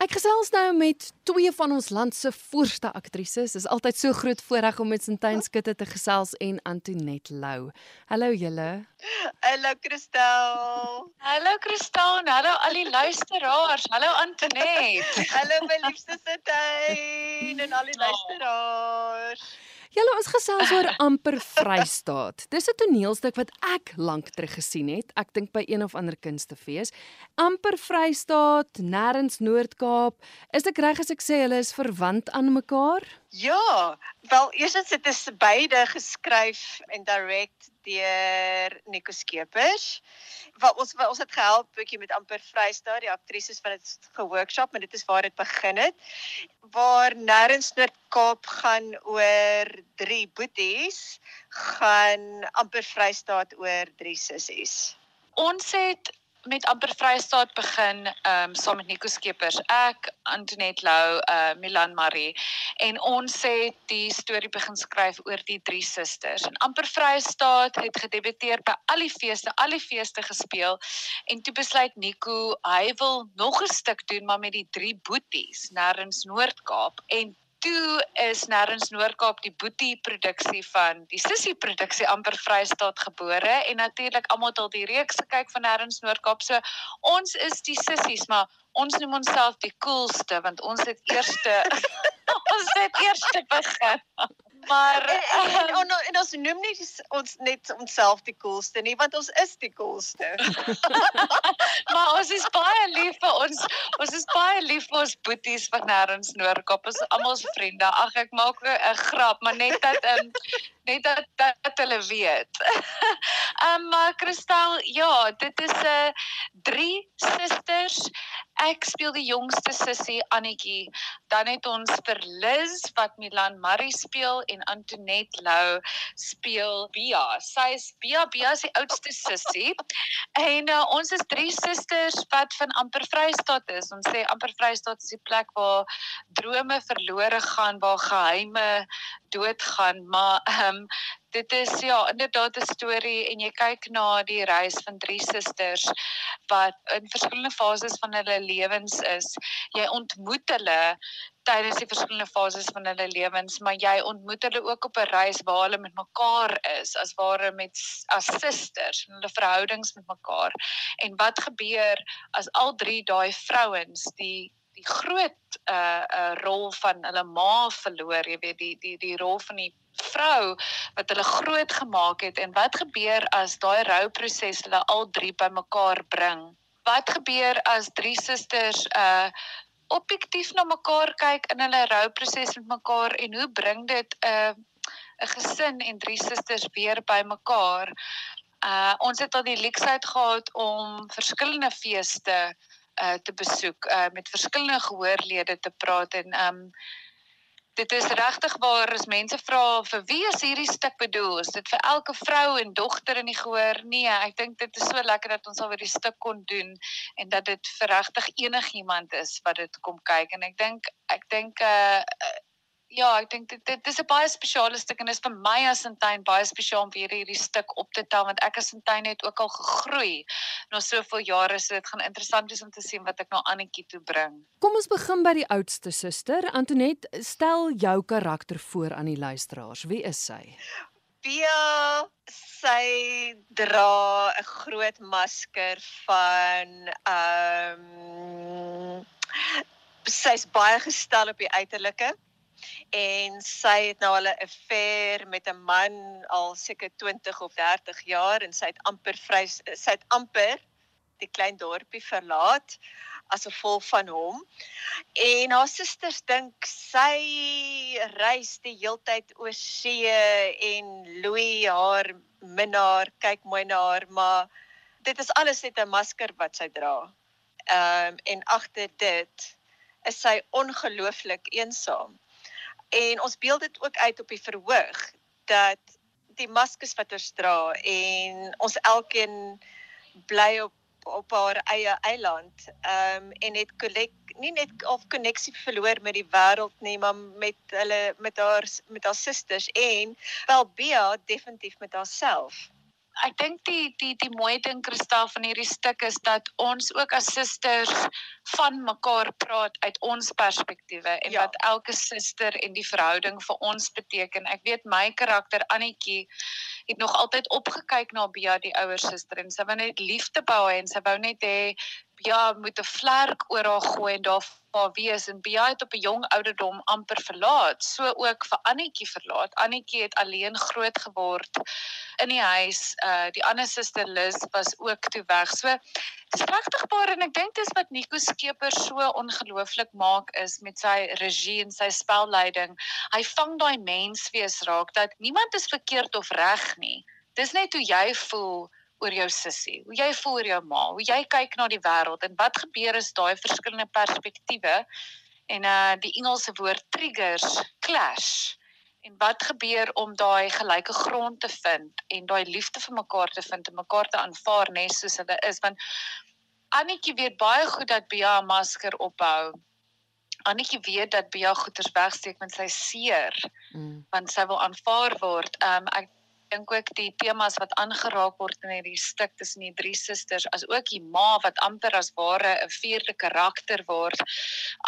Ek gesels nou met twee van ons land se voorste aktrises. Dit is altyd so groot voorreg om met Sintyn Skutte te gesels en Antoinette Lou. Hallo julle. Hallo Kristel. Hallo Kristel hallo al die luisteraars. Hallo Antoinette. hallo my liefste Sintyn en al die luisteraars. Julle ons gesels oor amper Vrystaat. Dis 'n toneelstuk wat ek lank terug gesien het. Ek dink by een of ander kunstefees. Amper Vrystaat, nêrens Noord-Kaap. Is ek reg as ek sê hulle is verwant aan mekaar? Ja, wel eersins dit is beide geskryf en direk deur Nico Skeepers. Wat ons ons het gehelp bietjie met amper Vrystaat, die aktrises van dit geworkshop, maar dit is waar dit begin het. Waar nêrens Noord-Kaap gaan oor drie boeties, gaan amper Vrystaat oor drie sissies. Ons het met amper Vrystaat begin ehm um, saam met Nico Skeepers. Ek, Antoinette Lou, uh Milan Marie en ons het die storie begin skryf oor die drie susters. En amper Vrystaat het gedebuteer by al die feeste, al die feeste gespeel en toe besluit Nico hy wil nog 'n stuk doen maar met die drie boeties nêrens Noord-Kaap en toe is nêrens Noord-Kaap die Boetie produksie van die Sissie produksie amper Vrystaat gebore en natuurlik almal het al die reeks gekyk van nêrens Noord-Kaap. So ons is die sissies maar ons noem onsself die coolste want ons het eerste ons het eerste begin Maar en, en, en, en, en ons noem nie ons net onsself die coolste nie want ons is die coolste. maar ons is baie lief vir ons ons is baie lief vir ons boeties van nêrens Noordkap. Ons almal se vriende. Ag ek maak 'n grap, maar net dat um, net dat, dat hulle weet. Ehm um, maar Kristal, ja, dit is 'n uh, drie susters. Ek speel die jongste sussie Annetjie. Dan het ons vir Liz wat Milan Marie speel en Antoinette Lou speel Bia. Sy is Bia, Bia is die oudste sussie. En uh, ons is drie susters wat van amper Vrystaat is. Ons sê amper Vrystaat is die plek waar drome verlore gaan, waar geheime doodgaan, maar ehm um, dit is ja, inderdaad 'n storie en jy kyk na die reis van drie susters wat in verskillende fases van hulle lewens is. Jy ontmoet hulle tydens die verskillende fases van hulle lewens, maar jy ontmoet hulle ook op 'n reis waar hulle met mekaar is, as ware met as susters, hulle verhoudings met mekaar. En wat gebeur as al drie daai vrouens die die groot uh uh rol van hulle ma verloor, jy weet die die die rol van die vrou wat hulle groot gemaak het en wat gebeur as daai rouproses hulle al drie bymekaar bring? Wat gebeur as drie susters uh objektief na mekaar kyk in hulle rouproses met mekaar en hoe bring dit 'n uh, 'n gesin en drie susters weer bymekaar? Uh ons het al die leksheid gehad om verskillende feeste uh te besoek, uh met verskillende gehoorlede te praat en um dit is regtig waar as mense vra vir wie is hierdie stuk bedoel? Is dit vir elke vrou en dogter in die gehoor? Nee, ek dink dit is so lekker dat ons al weer die stuk kon doen en dat dit vir regtig enigiemand is wat dit kom kyk en ek dink ek dink uh ja, ek dink dit dit is 'n baie spesiale stuk en dit is vir my as Sintyn baie spesiaal om weer hierdie stuk op te tel want ek as Sintyn het ook al gegroei na soveel jare so dit gaan interessant wees om te sien wat ek nou Annetjie toe bring. Kom ons begin by die oudste suster. Antoinette, stel jou karakter voor aan die luisteraars. Wie is sy? Pia, sy dra 'n groot masker van ehm um, sy's baie gestel op die uiterlike en sy het nou al 'n affair met 'n man al seker 20 of 30 jaar en sy het amper vry sy het amper die klein dorpie verlaat as gevolg van hom. En haar susters dink sy reis die heeltyd oor see en Louis haar minnaar kyk mooi na haar, maar dit is alles net 'n masker wat sy dra. Ehm um, en agter dit is sy ongelooflik eensaam. En ons beeld dit ook uit op die verhoog dat die maskers wat ons dra en ons elkeen bly op op haar eie eiland. Ehm um, en het kollek nie net of koneksie verloor met die wêreld nie, maar met hulle met haar met haar susters en wel Bea definitief met haarself. Ek dink die die die mooi ding Kristal van hierdie stuk is dat ons ook as susters van mekaar praat uit ons perspektiewe en Ja. wat elke suster en die verhouding vir ons beteken. Ek weet my karakter Annetjie het nog altyd opgekyk na Bea die ouer suster en sy wou net liefde bou en sy wou net hê Bea moet 'n vlerk oor haar gooi en daar vir wees en Bea het op 'n jong ouderdom amper verlaat. So ook vir Annetjie verlaat. Annetjie het alleen groot geword in die huis. Uh die ander suster Liz was ook toe weg. So dis regtig waar en ek dink dis wat Nico Skeper so ongelooflik maak is met sy regie en sy spelleiding. Hy vang daai menswees raak dat niemand is verkeerd of reg nie. Dis net hoe jy voel oor jou sussie, hoe jy voel oor jou ma, hoe jy kyk na die wêreld en wat gebeur as daai verskillende perspektiewe en uh die Engelse woord triggers clash. En wat gebeur om daai gelyke grond te vind en daai liefde vir mekaar te vind en mekaar te aanvaar net soos hulle is want Annetjie weet baie goed dat Bea 'n masker ophou. Annetjie weet dat Bea goeters wegsteek want sy seer Mm. want sy wil aanvaar word. Um ek dink ook die temas wat aangeraak word in hierdie stuk tussen die drie susters as ook die ma wat amper as ware 'n vierde karakter word.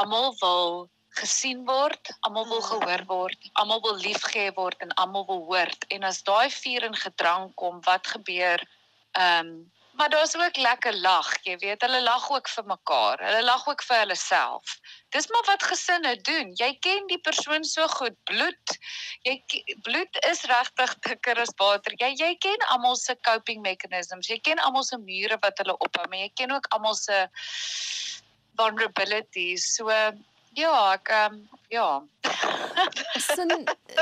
Almal wil gesien word, almal wil Mm. gehoor word, almal wil liefgehê word en almal wil hoor. En as daai vier in gedrang kom, wat gebeur? Um maar daar's ook lekker lag, jy weet, hulle lag ook vir mekaar. Hulle lag ook vir hulle self. Dis maar wat gesinne doen. Jy ken die persoon so goed. Bloed. Jy bloed is regtig dikker as water. Jy jy ken almal se coping mechanisms. Jy ken almal se mure wat hulle ophou, maar jy ken ook almal se vulnerabilities. So ja, ek um, ja. Sin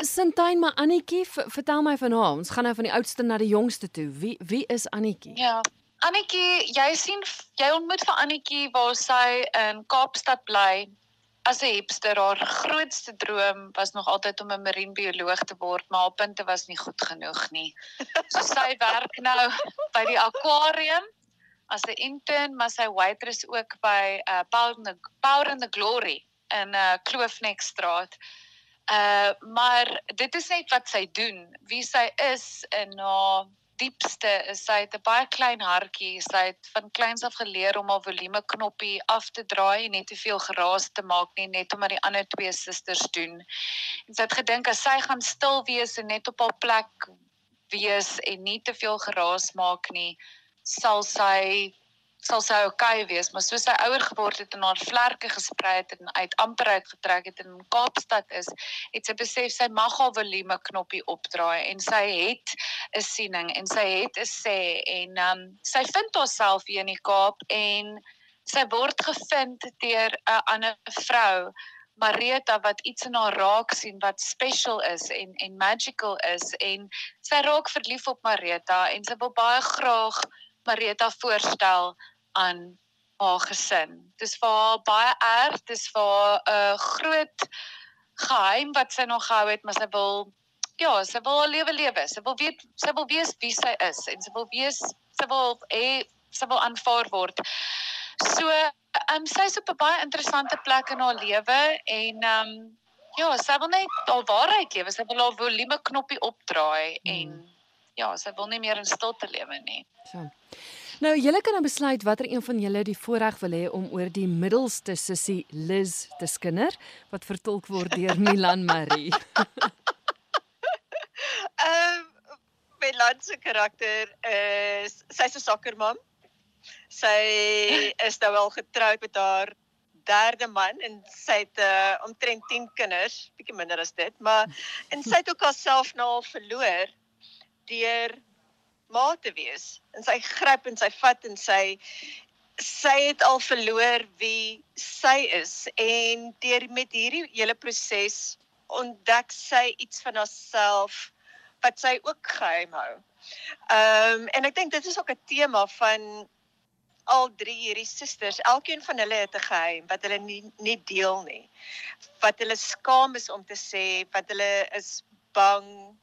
Sintyn maar Annetjie, vertel my van haar. Ons gaan nou van die oudste na die jongste toe. Wie wie is Annetjie? Ja. Annetjie, jy sien jy ontmoet vir Annetjie waar sy in Kaapstad bly as 'n hipster. Haar grootste droom was nog altyd om 'n marinebioloog te word, maar haar punte was nie goed genoeg nie. So sy werk nou by die akwarium as 'n intern, maar sy waitress ook by uh Power in the Power in the Glory in uh Kloofnekstraat. Uh maar dit is net wat sy doen. Wie sy is in haar diepste is sy het 'n baie klein hartjie. Sy het van kleins af geleer om haar volume knoppie af te draai en nie te veel geraas te maak nie, net omdat die ander twee susters doen. En sy het gedink as sy gaan stil wees en net op haar plek wees en nie te veel geraas maak nie, sal sy sal sy okay wees, maar soos sy ouer geword het en haar vlerke gesprei het en uit amper uitgetrek het in Kaapstad is, het sy besef sy mag haar volume knoppie opdraai en sy het 'n siening en sy het 'n sê en um, sy vind haarself hier in die Kaap en sy word gevind deur 'n ander vrou Marita wat iets in haar raak sien wat special is en en magical is en sy raak verlief op Marita en sy wil baie graag Marita voorstel aan haar gesin. Dis vir haar baie erg, dis vir haar 'n uh, groot geheim wat sy nog gehou het, maar sy wil ja, sy wil haar lewe lewe. Sy wil weet sy wil weet wie sy is en sy wil weet sy wil hê sy wil aanvaar word. So, ehm um, sy's op 'n baie interessante plek in haar lewe en ehm um, ja, sy wil net haar waarheid lewe. Sy wil haar volume knoppie opdraai en ja, sy wil nie meer in stilte lewe nie. So. Nou, julle kan nou besluit watter een van julle die voorreg wil hê om oor die middelste sussie Liz te skinder wat vertolk word deur Milan Marie. Ehm my land se karakter is sy's 'n sokkermam. Sy is nou al getroud met haar derde man en sy het uh, omtrent 10 kinders, bietjie minder as dit, maar en sy het ook haarself nou al verloor deur ma te wees. En sy gryp en sy vat en sy sy het al verloor wie sy is en deur met hierdie hele proses ontdek sy iets van haarself wat sy ook geheim hou. Ehm um, en ek dink dit is ook 'n tema van al drie hierdie susters. Elkeen van hulle het 'n geheim wat hulle nie nie deel nie. Wat hulle skaam is om te sê, wat hulle is bang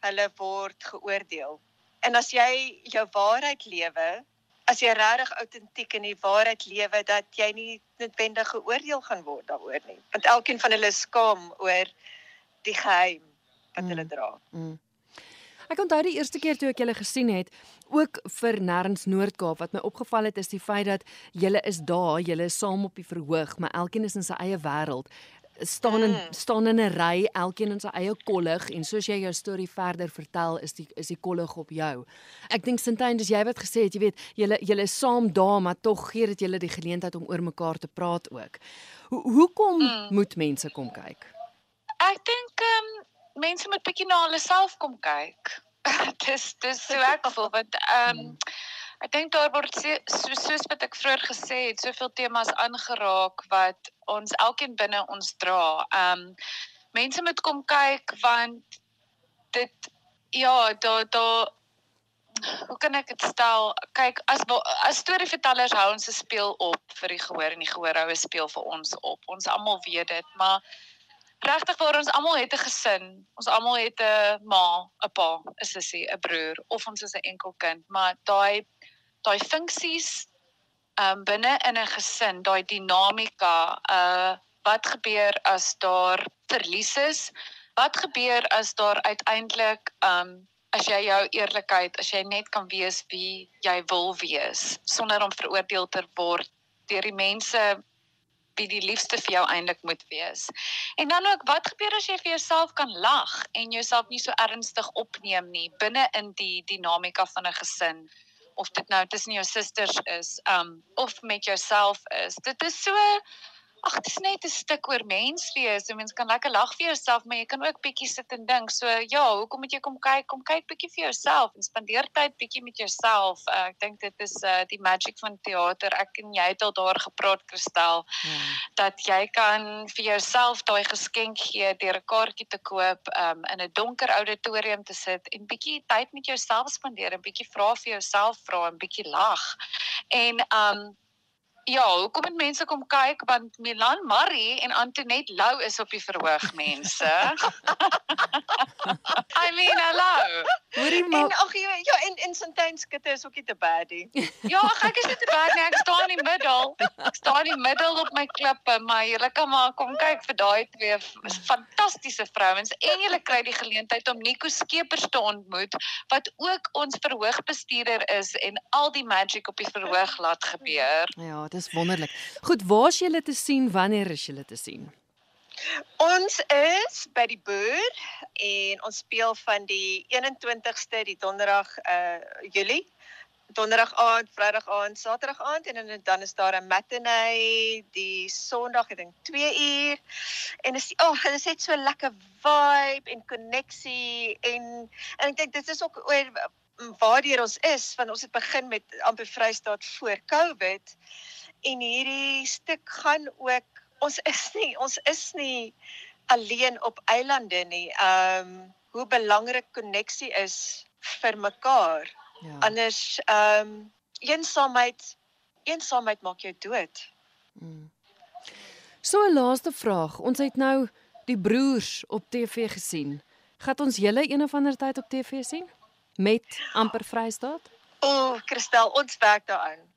hulle word geoordeel. En as jy jou waarheid lewe, as jy regtig autentiek in die waarheid lewe dat jy nie noodwendig geoordeel gaan word daaroor nie, want elkeen van hulle skaam oor die geheim wat hulle Mm. dra. Mm. Ek onthou die eerste keer toe ek julle gesien het, ook vir Nærens Noord-Kaap wat my opgeval het is die feit dat julle is daar, julle is saam op die verhoog, maar elkeen is in sy eie wêreld staan in Mm. staan in 'n ry, elkeen in sy eie kollig en soos jy jou storie verder vertel, is die is die kollig op jou. Ek dink Sintyn, dis jy wat gesê het, jy weet, julle julle is saam daar, maar tog gee dit julle die geleentheid om oor mekaar te praat ook. Ho hoekom Mm. moet mense kom kyk? Ek dink ehm um, mense moet bietjie na hulle self kom kyk. dis dis so ek voel want ehm um, ek dink daar word se, so, soos wat ek vroeër gesê het, soveel temas aangeraak wat ons elkeen binne ons dra. Um, mense moet kom kyk want dit ja, daar daar hoe kan ek dit stel? Kyk, as as storievertellers hou ons 'n speel op vir die gehoor en die gehoor hou 'n speel vir ons op. Ons almal weet dit, maar regtig waar ons almal het 'n gesin. Ons almal het 'n ma, 'n pa, 'n sussie, 'n broer of ons is 'n enkel kind, maar daai daai funksies um binne in 'n gesin, daai dinamika, uh wat gebeur as daar verlies is? Wat gebeur as daar uiteindelik um as jy jou eerlikheid, as jy net kan wees wie jy wil wees sonder om veroordeel te word deur die mense wie die liefste vir jou eintlik moet wees. En dan ook wat gebeur as jy vir jouself kan lag en jouself nie so ernstig opneem nie binne in die dinamika van 'n gesin of dit nou tussen jou susters is, um of met jouself is. Dit is so Ag, dit is net 'n stuk oor mens wees. So mens kan lekker lag vir jouself, maar jy kan ook bietjie sit en dink. So ja, hoekom moet jy kom kyk? Kom kyk bietjie vir jouself en spandeer tyd bietjie met jouself. Uh, ek dink dit is uh die magic van teater. Ek en jy het al daar gepraat, Kristel Ja. dat jy kan vir jouself daai geskenk gee deur 'n kaartjie te koop, um in 'n donker auditorium te sit en bietjie tyd met jouself spandeer, 'n bietjie vra vir jouself vra en bietjie lag. En um ja, hoekom moet mense kom kyk want Milan Marie en Antoinette Lou is op die verhoog mense. I mean, hallo. Hoorie En maar ag ja, ja en en Sintyn skitte is ook nie te bad nie. Ja, ek is net te bad nie. Ek staan in die middel. Ek staan in die middel op my klippe, maar julle kan maar kom kyk vir daai twee fantastiese vrouens en julle kry die geleentheid om Nico Skeepers te ontmoet wat ook ons verhoogbestuurder is en al die magic op die verhoog laat gebeur. ja, dit is wonderlik. Goed, waar's julle te sien? Wanneer is julle te sien? Ons is by die boer en ons speel van die 21ste die donderdag uh Julie. Donderdag aand, Vrydag aand, Saterdag aand en dan, dan is daar 'n matinee die Sondag, ek dink 2 uur. En is oh, dit net so lekker vibe en koneksie en en ek dink dit is ook oor waardeur ons is want ons het begin met amper Vrystaat voor Covid en hierdie stuk gaan ook ons is nie ons is nie alleen op eilande nie. Ehm um, hoe belangrik koneksie is vir mekaar. Ja. Anders ehm um, eensaamheid eensaamheid maak jou dood. Mm. So 'n laaste vraag. Ons het nou die broers op TV gesien. Gaan ons julle een of ander tyd op TV sien? Met amper Vrystaat? O, oh, Christel, ons werk daaraan.